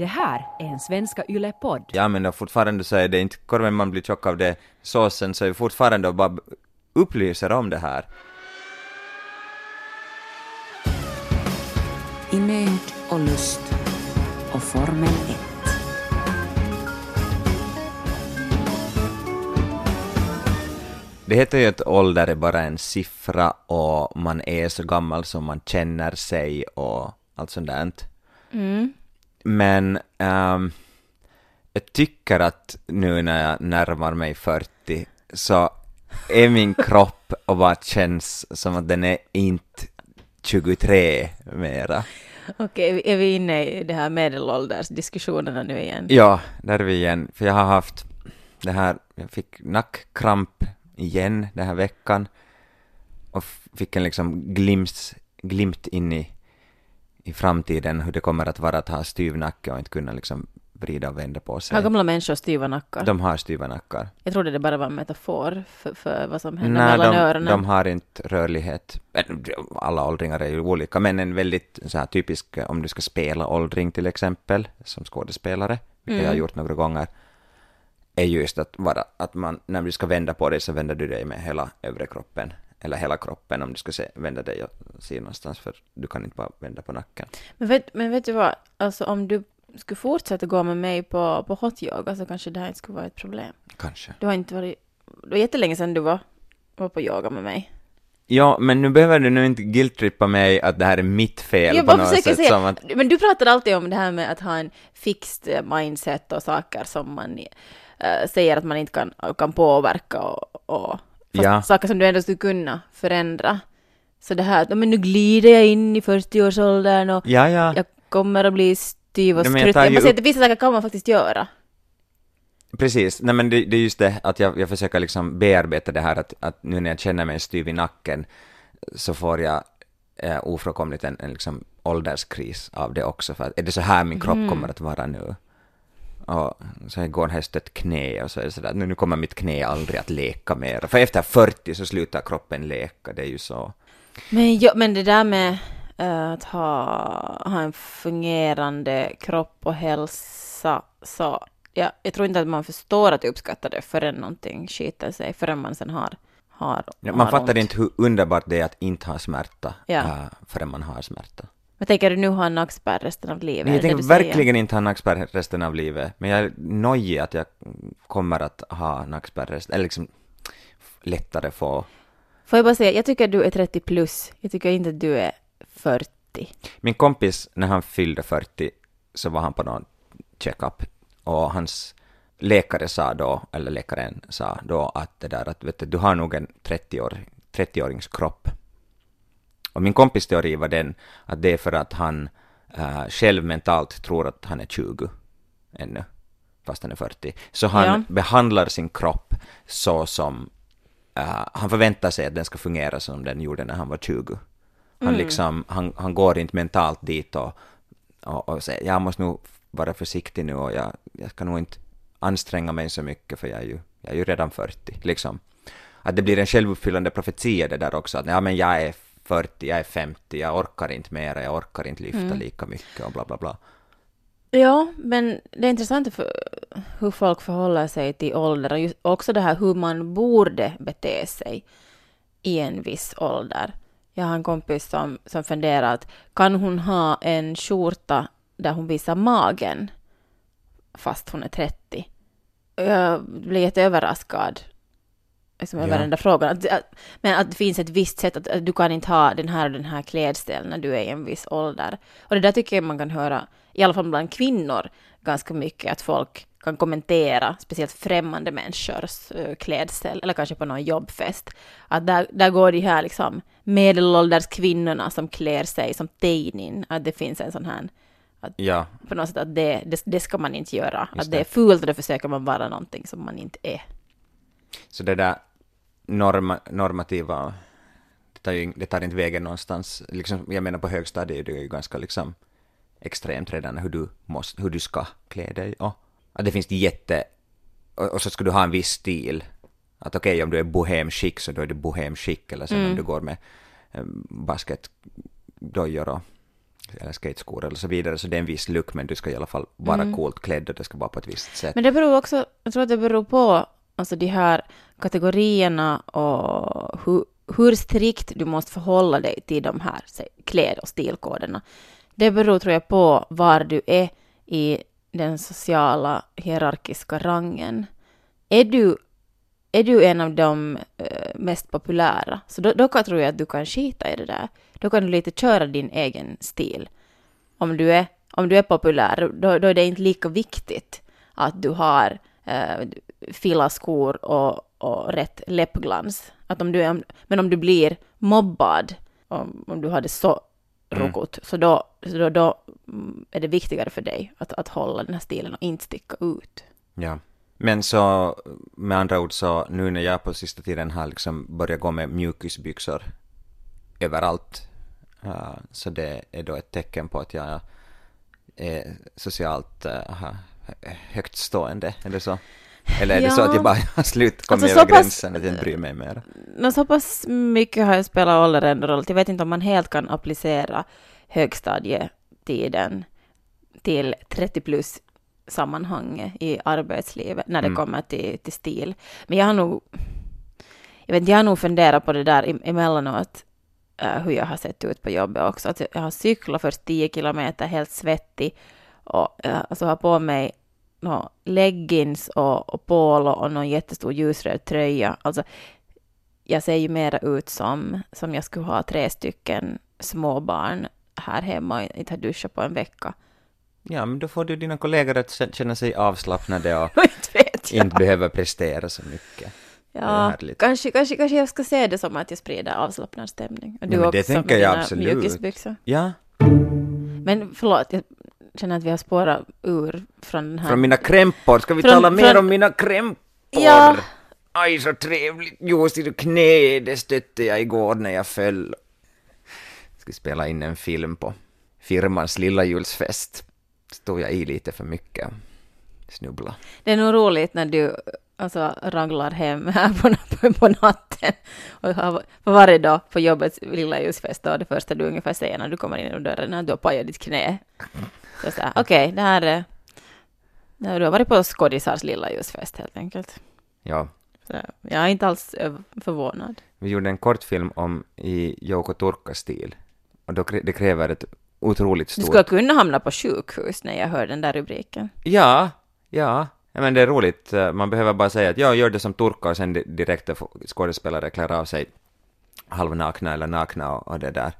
Det här är en Svenska Yle-podd. Ja men då fortfarande så är det inte korven man blir tjock av det såsen så är vi fortfarande och bara upplyser om det här. I nöd och lust och Formel 1. Det heter ju att ålder är bara en siffra och man är så gammal som man känner sig och allt sånt där. Mm. Men ehm, jag tycker att nu när jag närmar mig 40 så är min kropp och bara känns som att den är inte 23 mera. Okej, är vi inne i det här medelåldersdiskussionerna nu igen? Ja, där är vi igen. För jag har haft det här, jag fick nackkramp igen den här veckan och fick en liksom glimt, glimt in i, i framtiden hur det kommer att vara att ha styv nacke och inte kunna liksom vrida och vända på sig. Har gamla människor styva nackar? De har styva nackar. Jag trodde det bara var en metafor för, för vad som händer Nej, mellan de, öronen. de har inte rörlighet. Alla åldringar är ju olika, men en väldigt så här typisk, om du ska spela åldring till exempel, som skådespelare, vilket jag har Mm. gjort några gånger, är just att, vara, att man, när du ska vända på dig så vänder du dig med hela övre kroppen, eller hela kroppen om du ska se, vända dig och se någonstans, för du kan inte bara vända på nacken. Men, vet, men vet du vad, alltså om du skulle fortsätta gå med mig på, på hot yoga så kanske det här inte skulle vara ett problem. Kanske. Du har inte varit... Det var jättelänge sedan du var, var på yoga med mig. Ja, men nu behöver du nu inte guilt-trippa mig att det här är mitt fel Jag på något sätt. säga, Som att, men du pratar alltid om det här med att ha en fixed eh, mindset och saker som man eh, säger att man inte kan, kan påverka och, och fast Ja. saker som du ändå skulle kunna förändra. Så det här att "Ja, men nu glider jag in i 40-årsåldern och ja, ja. jag kommer att bli styv och men jag Jag upp- att vissa saker kan man faktiskt göra. Precis, nej men det, det är just det att jag, jag försöker liksom bearbeta det här att, att nu när jag känner mig styv i nacken så får jag eh, ofrånkomligt en, en liksom ålderskris av det också för att är det så här min kropp Mm. kommer att vara nu? Och så har jag stött knä och så är det sådär, nu kommer mitt knä aldrig att leka mer. För efter 40 så slutar kroppen leka, det är ju så. Men, ja, men det där med eh, att ha, ha en fungerande kropp och hälsa, så ja, jag tror inte att man förstår att uppskatta det förrän någonting skiter sig, förrän man sen har, har Ja, har man fattar ont. inte hur underbart det är att inte ha smärta Ja. äh, förrän man har smärta. Men tänker du nu ha en nackspärr resten av livet? Nej, jag tänker verkligen inte ha nackspärr resten av livet, men jag är nojig att jag kommer att ha nackspärr resten, eller liksom lättare få. Får jag bara säga, jag tycker att du är 30 plus. Jag tycker inte att du är 40. Min kompis, när han fyllde 40, så var han på någon checkup och hans läkare sa då, eller läkaren sa då att det där att vet du, du har nog en 30-år, 30-årings kropp. Och min kompis teori var den att det är för att han äh, själv mentalt tror att han är 20 ännu, fast han är 40. Så han Ja. behandlar sin kropp så som äh, han förväntar sig att den ska fungera som den gjorde när han var 20. Han, liksom, han, han går inte mentalt dit och, och, och säger jag måste nog vara försiktig nu och jag, jag ska nog inte anstränga mig så mycket för jag är ju, jag är ju redan 40. Liksom. Att det blir en självuppfyllande profetia det där också, att ja, men jag är 40, jag är 50, jag orkar inte mera, jag orkar inte lyfta lika mycket och bla bla bla. Ja, men det är intressant för hur folk förhåller sig till ålder och just också det här hur man borde bete sig i en viss ålder. Jag har en kompis som, som funderar att kan hon ha en skjorta där hon visar magen fast hon är 30? Och Jag blev jätteöverraskad liksom, över Ja. den där frågan. Att, att, men att det finns ett visst sätt att, att du kan inte ha den här och den här klädstilen när du är i en viss ålder. Och det där tycker jag man kan höra, i alla fall bland kvinnor, ganska mycket att folk kan kommentera, speciellt främmande människors uh, klädsel, eller kanske på någon jobbfest. Att där, där går de här liksom medelålders kvinnorna som klär sig som teinin, att det finns en sån här Ja, på något sätt att det, det, det ska man inte göra. Just att det det. är fult och då försöker man vara någonting som man inte är. så det där norma, normativa, det tar, ju, det tar inte vägen någonstans. Liksom, jag menar på högstadiet är det ju ganska liksom extremt redan hur du, måste, hur du ska klä dig. Och, att det finns jätte... Och, och så ska du ha en viss stil. Att okej, om du är bohem chic så då är du bohem chic, eller sen om du går med eh, basketdojor och eller skateskor eller så vidare, så det är en viss look, men du ska i alla fall vara Mm. coolt klädd och det ska vara på ett visst sätt. Men det beror också, jag tror att det beror på alltså de här kategorierna och hur, hur strikt du måste förhålla dig till de här say, kläd och stilkoderna. Det beror, tror jag, på var du är i den sociala hierarkiska rangen. Är du, är du en av de eh, mest populära, så då, då tror jag att du kan skita i det där. Då kan du lite köra din egen stil. Om du är, om du är populär, då, då är det inte lika viktigt att du har eh, filaskor och, och rätt läppglans. Att om du är, men om du blir mobbad, om, om du har det så rokot, så, då, så då, då mm, är det viktigare för dig att, att hålla den här stilen och inte sticka ut. Ja. Men så, med andra ord så, nu när jag på sista tiden har liksom börjat gå med mjukisbyxor överallt, uh, så det är då ett tecken på att jag är socialt uh, högt stående, eller så. Eller är det så att jag bara har slut kommit Alltså, över pass- gränsen att jag inte bryr mig mer? Nå, så pass mycket har jag spelat ålder ändå roll. Jag vet inte om man helt kan applicera högstadietiden till 30 plus sammanhanget i arbetslivet när det Mm. kommer till, till stil. Men jag har nog, jag vet jag har nog funderat på det där em- emellanåt, uh, hur jag har sett ut på jobbet också. Att jag har cyklat först 10 kilometer helt svettig och uh, alltså har på mig nå leggings och, och polo och någon jättestor ljusröd tröja. Alltså, jag ser ju mera ut som, som jag skulle ha tre stycken småbarn här hemma och inte ha duschat på en vecka. Ja, men då får du dina kollegor att kä- känna sig avslappnade och inte inte behöver prestera så mycket. Ja, kanske, kanske, kanske jag ska se det som att jag sprider avslappnad stämning. Och Nej, men det tänker med jag dina absolut. mjukisbyxor. Ja, Men förlåt, jag känner att vi har spårat ur från den här... från mina krämpor, ska vi Från- tala mer från- om mina krämpor? Ja. Aj, så trevligt, just i knä, det stötte jag igår när jag föll. Ska spela in en film på firmans lilla julsfest. Stod jag i lite för mycket snubbla. Det är nog roligt när du alltså, ranglar hem här på, på, på natten och har, för varje dag på jobbets lilla ljusfest och det första du ungefär säger när du kommer in genom dörren när du har pajat ditt knä. Så så här, okej, det här är... Du har varit på skådisars lilla ljusfest helt enkelt. Ja, Så jag är inte alls förvånad. vi gjorde en kortfilm om i Jouko Turkka-stil. Och då, det kräver ett otroligt Du stort... skulle kunna hamna på sjukhus när jag hör den där rubriken. Ja, ja. Men det är roligt. Man behöver bara säga att ja, gör det som Turka och sen direkt skådespelare klär av sig halvnakna eller nakna och, och det där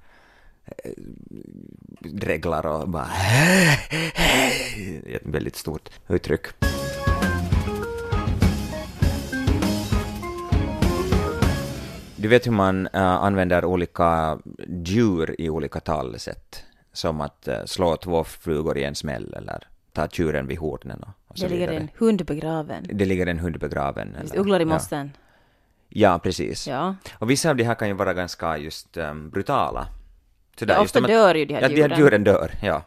eh, dreglar och bara ett väldigt stort uttryck. Du vet hur man äh, använder olika djur i olika talesätt? Som att äh, slå två flugor i en smäll eller ta tjuren vid hornen och, och så Det ligger vidare. en hund begraven. Det ligger en hund begraven. Eller- ugglor i ja. mossen. Ja, precis. Ja. Och vissa av de här kan ju vara ganska just um, brutala. Sådär, Ja, just ofta att- dör ju de här ja, de här djuren. djuren dör, ja.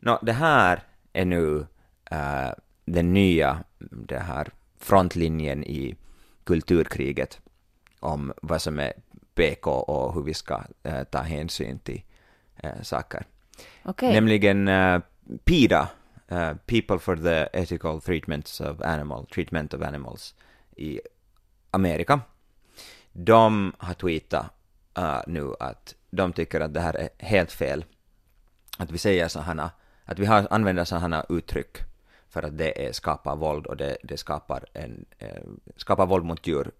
Nå, det här är nu eh, den nya det här frontlinjen i kulturkriget om vad som är PK och hur vi ska eh, ta hänsyn till eh, saker. Okej. Nämligen uh, PETA, eh, People for the Ethical Treatments of, Animal, Treatment of Animals i Amerika. De har tweetat uh, nu att de tycker att det här är helt fel. Att vi säger sådana, att vi har, använder sådana uttryck för att det är, skapar våld och det, det skapar, en, eh, skapar våld mot djur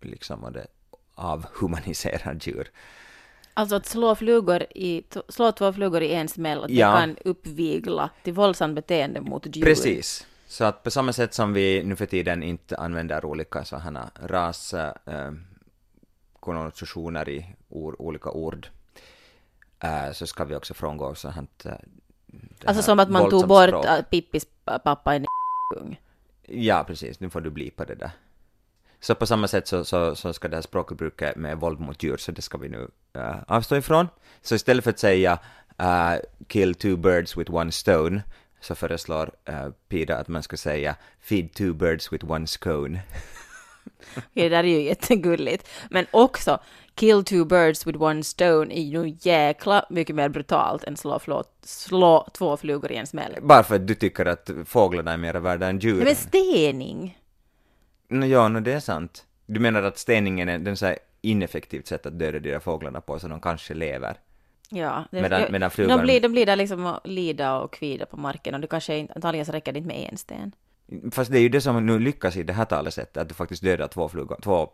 liksom och det avhumaniserar djur. Alltså att slå, flugor i, slå två flugor i en smäll, att Ja. det kan uppvigla till våldsamt beteende mot djur. Precis. Så att på samma sätt som vi nu för tiden inte använder olika sådana ras eh, i or, olika ord, eh, så ska vi också frångå sådant eh, Alltså som att man tog bort språk. att Pippis pappa en kung. Ja, precis. Nu får du bli på det där. Så på samma sätt så, så, så ska det här språkbruket med våld mot djur, så det ska vi nu eh, avstå ifrån. Så istället för att säga eh, kill two birds with one stone, så föreslår uh, Pida att man ska säga feed two birds with one scone. det där är ju jättegulligt. Men också, kill two birds with one stone är ju jäkla mycket mer brutalt än slå, slå, slå två flugor i en smäll. Bara för att du tycker att fåglarna är mer värda än djuren. Men stening! No, ja, no, det är sant. Du menar att steningen är den så här ineffektivt sätt att döda de där fåglarna på, så de kanske lever? Ja, det, Medan- jag- medan flugan- de, blir, de blir där liksom och lida och kvida på marken och det kanske inte, antagligen så räcker det inte med en sten. Fast det är ju det som nu lyckas i det här talesättet, att du faktiskt dödar två, flugor, två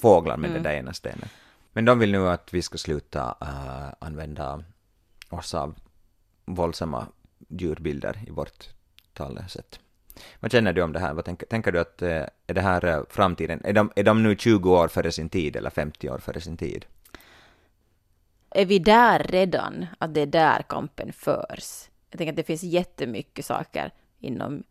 fåglar med den där ena stenen. Men de vill nu att vi ska sluta äh, använda oss av våldsamma djurbilder i vårt talesätt. Vad känner du om det här? Vad tänker, tänker du att eh, är det här eh, framtiden? Är de, är de nu 20 år före sin tid eller 50 år före sin tid? Är vi där redan, att det är där kampen förs? Jag tänker att det finns jättemycket saker inom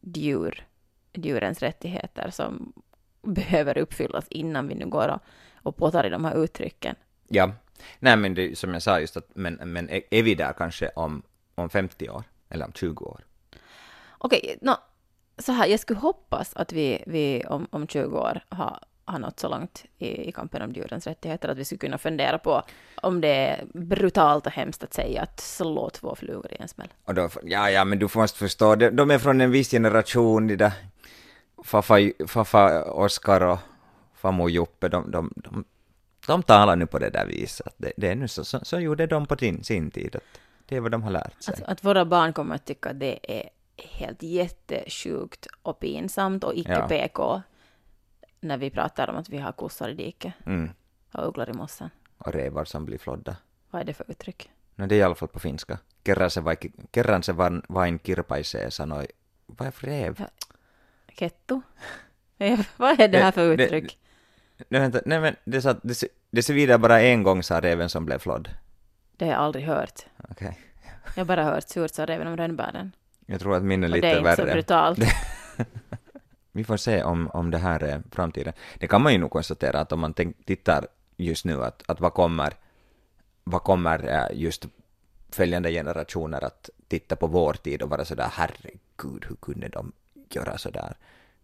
djur, djurens rättigheter som behöver uppfyllas innan vi nu går och, och påtar i de här uttrycken. Ja. Nej, men det, som jag sa just att, men, men är, är vi där kanske om, om 50 år? Eller om 20 år? Okej, nå, så här, jag skulle hoppas att vi, vi om, om 20 år har, har nått så långt i, i kampen om djurens rättigheter att vi skulle kunna fundera på om det är brutalt och hemskt att säga att slå två flugor i en smäll. Och då, ja, ja, men du måste förstå, de, de är från en viss generation, de där farfa Oskar och farmor Joppe, de, de, de, de talar nu på det där viset. Det, det är nu så, så, så gjorde de på sin, sin tid, att det är vad de har lärt sig. Att, att våra barn kommer att tycka att det är helt jättesjukt och pinsamt och icke Ja. När vi pratar om att vi har kossor i diket Mm. och ugglor i mossen. Och revar som blir flodda. Vad är det för uttryck? No, det är i alla fall på finska. Kerran se, vaik, kerran se vain, vain kirpaisee, sanoi, vad är för rev? Kettu? Vad är det här för Det- det- uttryck? Nej, vänta, nej men det sa, det, det ser vidare bara en gång sa reven som blev flodd. Det har jag aldrig hört. Okej. Jag har bara hört surt sa räven om rönnbären. Jag tror att min är lite det är inte så värre. brutalt. Vi får se om, om det här är framtiden. Det kan man ju nog konstatera att om man tänk, tittar just nu att, att vad kommer, vad kommer eh, just följande generationer att titta på vår tid och vara sådär herregud, hur kunde de göra sådär?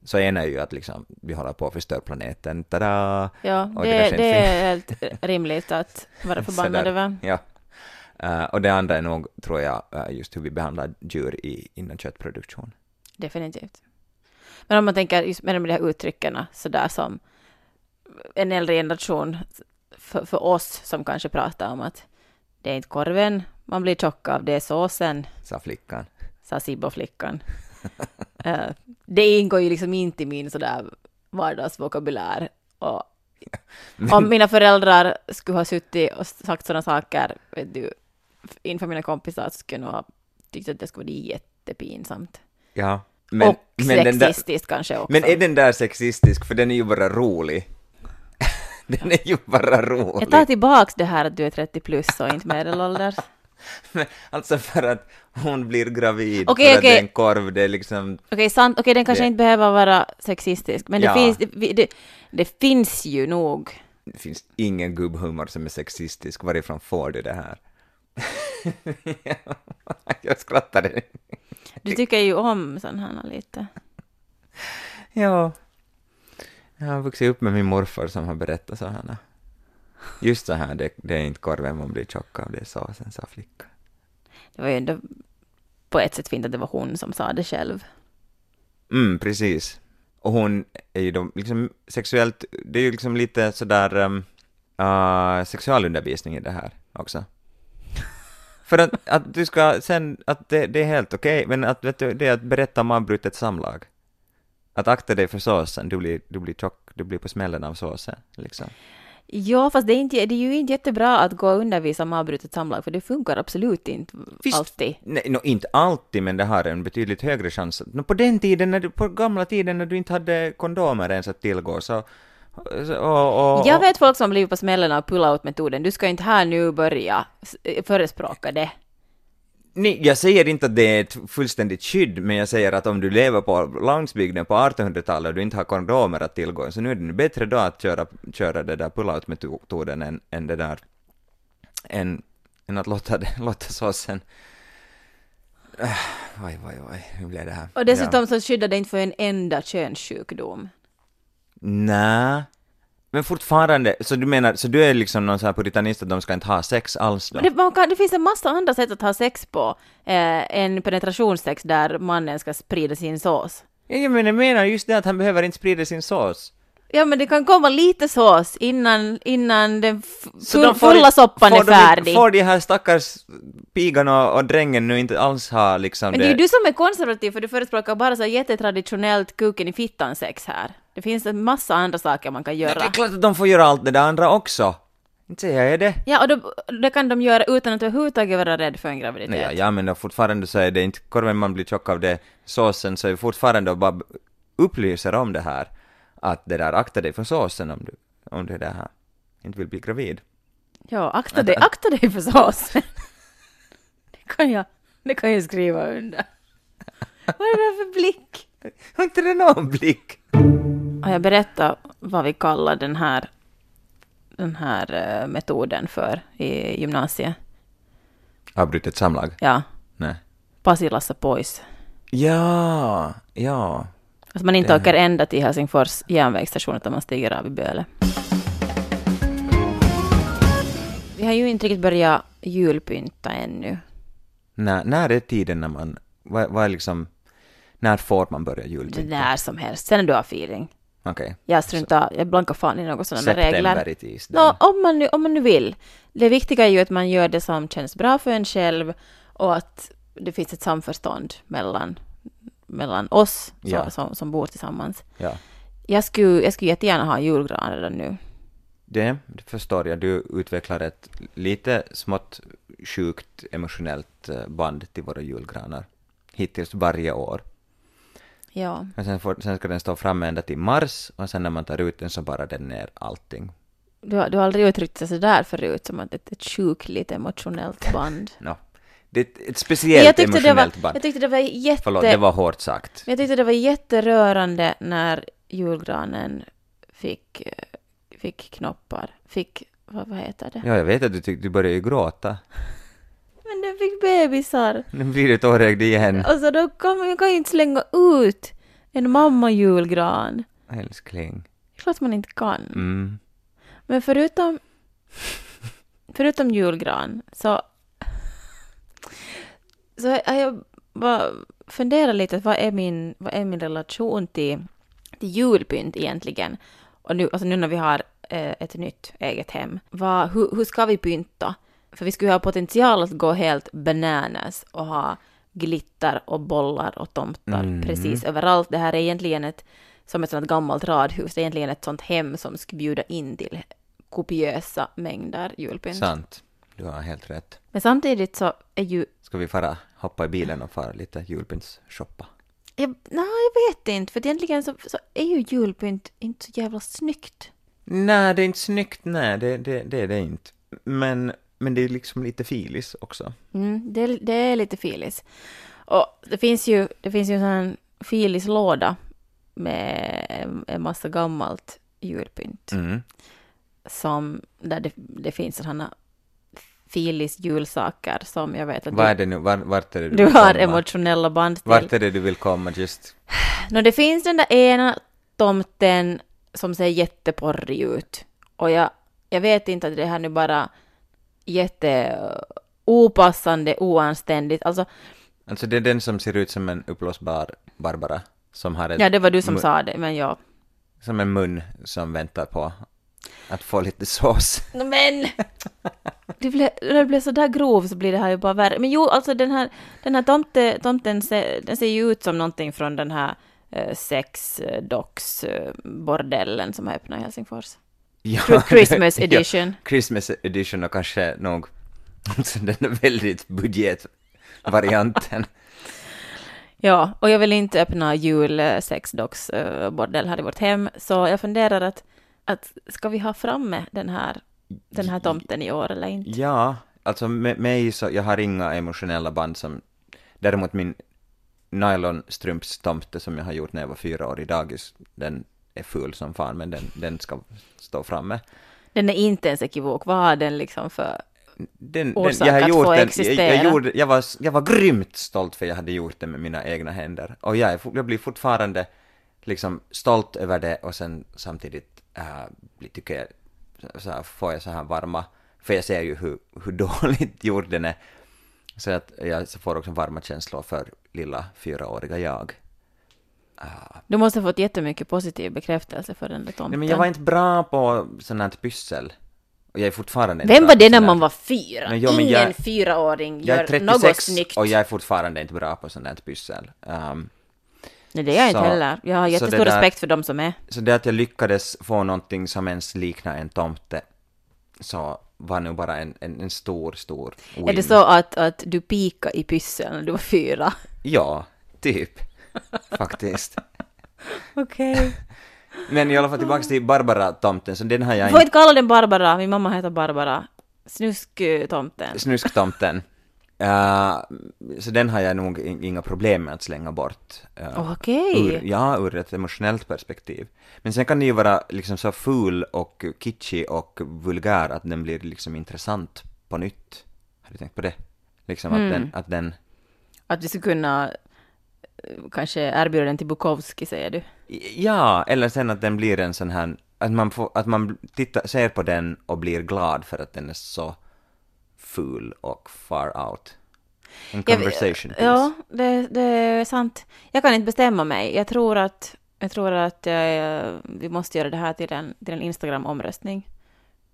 Så ena är ju att liksom, vi håller på att förstöra planeten, tada! Ja, det, det det är helt rimligt att vara förbannad över. Ja. Eh, och det andra är nog, tror jag, eh, just hur vi behandlar djur i, inom köttproduktion. Definitivt. Men om man tänker just med de här uttrycken sådär som en äldre generation för, för oss som kanske pratar om att det är inte korven man blir tjock av, det är såsen, Sa flickan. sa Sibbo-flickan. Eh, det ingår ju liksom inte i min sådär vardagsvokabulär. Och om mina föräldrar skulle ha suttit och sagt sådana saker vet du, inför mina kompisar skulle nog ha tyckt att det skulle vara jättepinsamt. Ja. Men, och men, den där, kanske också. men är den där sexistisk? För den är ju bara rolig. den är ju bara rolig. Jag tar tillbaks det här att du är 30 plus och inte medelålders. Men, alltså för att hon blir gravid, Okej, för att okej. det är en korv, det är liksom... Okej, sant. Okej, den kanske Det- inte behöver vara sexistisk, men det, Ja. finns, det, det, det finns ju nog. Det finns ingen gubbhumor som är sexistisk. Varifrån får du det här? Jag skrattade. Du tycker ju om sådana här lite. Ja. Jag har vuxit upp med min morfar som har berättat så här. Just så här, det, det är inte korven man blir tjock av, det är såsen, sa flickan. Det var ju ändå på ett sätt fint att det var hon som sa det själv. Mm, precis. Och hon är ju då liksom sexuellt, det är ju liksom lite sådär um, uh, sexualundervisning i det här också. För att, att du ska sen, att det, det är helt okej, men att vet du, det är att berätta om avbrutet samlag. Att akta dig för såsen, du blir, du blir tjock, du blir på smällen av såsen, liksom. Ja, fast det är, inte, det är ju inte jättebra att gå och undervisa om avbrutet samlag, för det funkar absolut inte Visst. alltid. Nej, no, inte alltid, men det har en betydligt högre chans. No, på den tiden, när du, på gamla tiden när du inte hade kondomer ens att tillgå, så... och, och, Jag vet folk som blivit på smällen av pull-out-metoden. Du ska inte här nu börja s- förespråka det. Nej, jag säger inte att det är ett fullständigt skydd, men jag säger att om du lever på landsbygden på 1800-talet och du inte har kondomer att tillgå, så nu är det bättre då att köra, köra det där pull-out-metoden än, än det där, än, än att låta, det, låta såsen... Äh, Oj, oj, oj, hur blev det här? Och dessutom så skyddar det inte för en enda könssjukdom. Nej. Men fortfarande, så du menar, så du är liksom någon sån här puritanist att de ska inte ha sex alls då? Det, man kan, det finns en massa andra sätt att ha sex på eh, än penetrationssex där mannen ska sprida sin sås. Ja, men jag menar just det att han behöver inte sprida sin sås. Ja, men det kan komma lite sås innan, innan den Så de får- fulla soppan får är de färdig. Får de här stackars pigan och, och drängen nu inte alls ha liksom Men det är ju du som är konservativ för du förespråkar bara så här jättetraditionellt kuken i fittan sex här. Det finns en massa andra saker man kan göra. det är klart att de får göra allt det där andra också. Inte säger jag det. Ja, och då, det kan de göra utan att överhuvudtaget vara rädd för en graviditet. Nej, ja, ja, men då fortfarande så är det inte korven man blir tjock av det, såsen, så är det fortfarande att bara upplyser om det här. Att det där, akta dig för såsen om du, om du det här inte vill bli gravid. Ja, akta dig, akta dig för såsen. Det kan jag, det kan jag skriva under. Vad är det där för blick? Har inte det någon blick? Har jag berättat vad vi kallar den här, den här eh, metoden för i gymnasiet? Avbrutet samlag? Ja, Nej. Pasilassa pois. Ja, ja. Att man inte Det- åker ända till Helsingfors järnvägsstation utan man stiger av i Böle. Vi har ju inte riktigt börjat julpynta ännu. När, när är tiden när man, vad, vad är liksom, när får man börja julpynta? när som helst, sen när du har feeling. Okej. Jag struntar, jag blankar fan i några sådana regler. September. Nå, om, man nu, om man nu vill. Det viktiga är ju att man gör det som känns bra för en själv och att det finns ett samförstånd mellan, mellan oss så, Ja. som, som bor tillsammans. Ja. Jag skulle, jag skulle jättegärna ha julgran redan nu. Det, det förstår jag. Du utvecklar ett lite smått sjukt emotionellt eh, band till våra julgranar. Hittills varje år. Ja. Och sen, får, sen ska den stå framme ända till mars och sen när man tar ut den så bara den ner allting. Du, har- du har aldrig uttryckt det sådär förut, som att ett, ett sjukligt emotionellt band. No. Det är ett, speciellt jag, tyckte det var, emotionellt band. jag tyckte det var jätte... Förlåt, det var hårt sagt. Jag tyckte det var jätterörande när julgranen fick, eh, fick knoppar. Fick, vad, vad heter det? Ja, jag vet att du tyckte du började ju gråta. Men den fick bebisar. Nu blir du tårögd igen. Alltså då kan man, kan ju inte slänga ut en mamma-julgran. Älskling. Det är klart man inte kan. Mm. Men förutom, förutom julgran så, så jag bara funderat lite, vad är min, vad är min relation till, till julpynt egentligen? Och nu, alltså nu när vi har eh, ett nytt eget hem, vad, hur, hur ska vi pynta? För vi skulle ha potential att gå helt bananas och ha glitter och bollar och tomtar Mm. precis överallt. Det här är egentligen ett, som ett sånt gammalt radhus, det är egentligen ett sånt hem som skulle bjuda in till kopiösa mängder julpynt. Sant. Du har helt rätt. Men samtidigt så är ju, Ska vi fara hoppa i bilen och fara lite julpyntsshoppa? jag, nej, jag vet inte, för egentligen så, så är ju julpynt inte så jävla snyggt. Nej, det är inte snyggt, nej, det, det, det är det inte. Men, men det är liksom lite filis också. Mm, det, är- det är lite filis. Och det finns ju, det finns ju en sån här filislåda med en- en massa gammalt julpynt. Mm. Som, där det, det finns sådana filis julsaker som jag vet att Vad är det nu, var, vart är det du du vill har komma? emotionella band till. Vart är det du vill komma just? Nå, det finns den där ena tomten som ser jätteporrig ut. Och jag, jag vet inte att det här nu bara jätte opassande, oanständigt. Alltså, Alltså det är den som ser ut som en uppblåsbar Barbara, som har ett, ja, det var du som sa det, men ja. som en mun som väntar på att få lite sås. Men! Det blev, det blev så där grov så blir det här ju bara värre. Men jo, alltså den här, den här tomte, tomten ser, den ser ju ut som någonting från den här eh, sex-docs-bordellen som har öppnat i Helsingfors. Ja, Christmas ja, edition. Christmas edition och kanske nog den är väldigt budgetvarianten. Ja, och jag vill inte öppna jul eh, här i vårt hem, så jag funderar att, att ska vi ha framme den här, den här tomten i år eller inte? Ja, alltså med mig så, jag har inga emotionella band som, däremot min nylonstrumpstomte som jag har gjort när jag var fyra år i dagis, den är ful som fan, men den, den ska stå framme. Den är inte ens ekivok, vad har den liksom för... Den, den, jag har gjort den, jag, existera. jag, gjorde, jag, var, jag var grymt stolt för jag hade gjort det med mina egna händer. Och jag, är, jag blir fortfarande liksom stolt över det och sen samtidigt äh, tycker jag, så- här, får jag så här varma, för jag ser ju hur, hur dåligt gjord den är, så att jag får också varma känslor för lilla fyraåriga jag. Du måste ha fått jättemycket positiv bekräftelse för den där tomten. Nej men jag var inte bra på sånt här pyssel. Och jag är fortfarande inte Vem var det när man var fyra? Men jo, men Ingen jag- fyraåring Jag gör är något 36 snyggt. och jag är fortfarande inte bra på sånt här pyssel. Um, Nej, det är jag inte Så- heller. Jag har jättestor där- respekt för de som är. så det att jag lyckades få någonting som ens liknar en tomte, så var nog bara en, en, en stor, stor win. Är det så att, att du pika i pyssel när du var fyra? Ja, typ. Faktiskt. Okej. Men i alla fall tillbaka till Barbara-tomten, så den har jag Du får inte... inte kalla den Barbara, min mamma heter Barbara. Snusktomten. Snusktomten. Uh, så den har jag nog in- inga problem med att slänga bort. Uh, Okej. ur, ja, ur ett emotionellt perspektiv. Men sen kan den ju vara liksom så ful och kitschig och vulgär att den blir liksom intressant på nytt. Har du tänkt på det? Liksom att den, att den Att vi skulle kunna eh, kanske erbjuda den till Bukowski, säger du? Ja, eller sen att den blir en sån här, att man, får, att man tittar, ser på den och blir glad för att den är så ful och far out. En Jag- conversation piece. Ja, det, det är sant. Jag kan inte bestämma mig. Jag tror att, jag tror att eh, vi måste göra det här till en, till en Instagram-omröstning.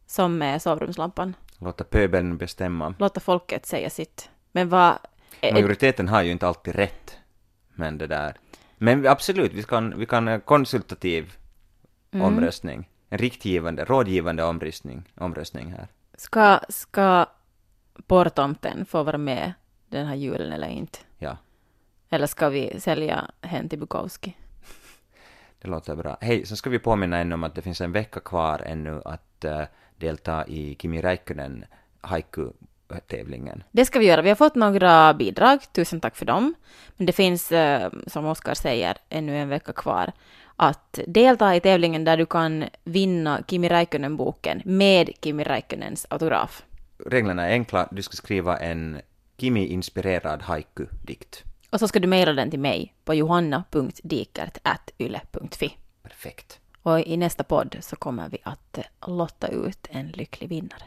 Som med sovrumslampan. Låta pöbeln bestämma. Låta folket säga sitt. Men vad... eh, Majoriteten har ju inte alltid rätt. Men det där. Men absolut, vi kan, vi kan eh, konsultativ Mm. omröstning. En riktgivande, rådgivande omröstning, omröstning här. Ska, ska porrtomten få vara med den här julen eller inte? Ja, Eller ska vi sälja hen till Bukowski? det låter bra. Hej, så ska vi påminna ännu om att det finns en vecka kvar ännu att eh, delta i Kimi Räikkönen haiku-tävlingen. Det ska vi göra. Vi har fått några bidrag. Tusen tack för dem. Men det finns, eh, som Oskar säger, ännu en vecka kvar att delta i tävlingen där du kan vinna Kimi Räikkönen-boken med Kimi Räikkönens autograf. Reglerna är enkla, du ska skriva en Kimi-inspirerad haiku-dikt. Och så ska du mejla den till mig på johanna.dikert.yle.fi. Perfekt. Och i nästa podd så kommer vi att lotta ut en lycklig vinnare.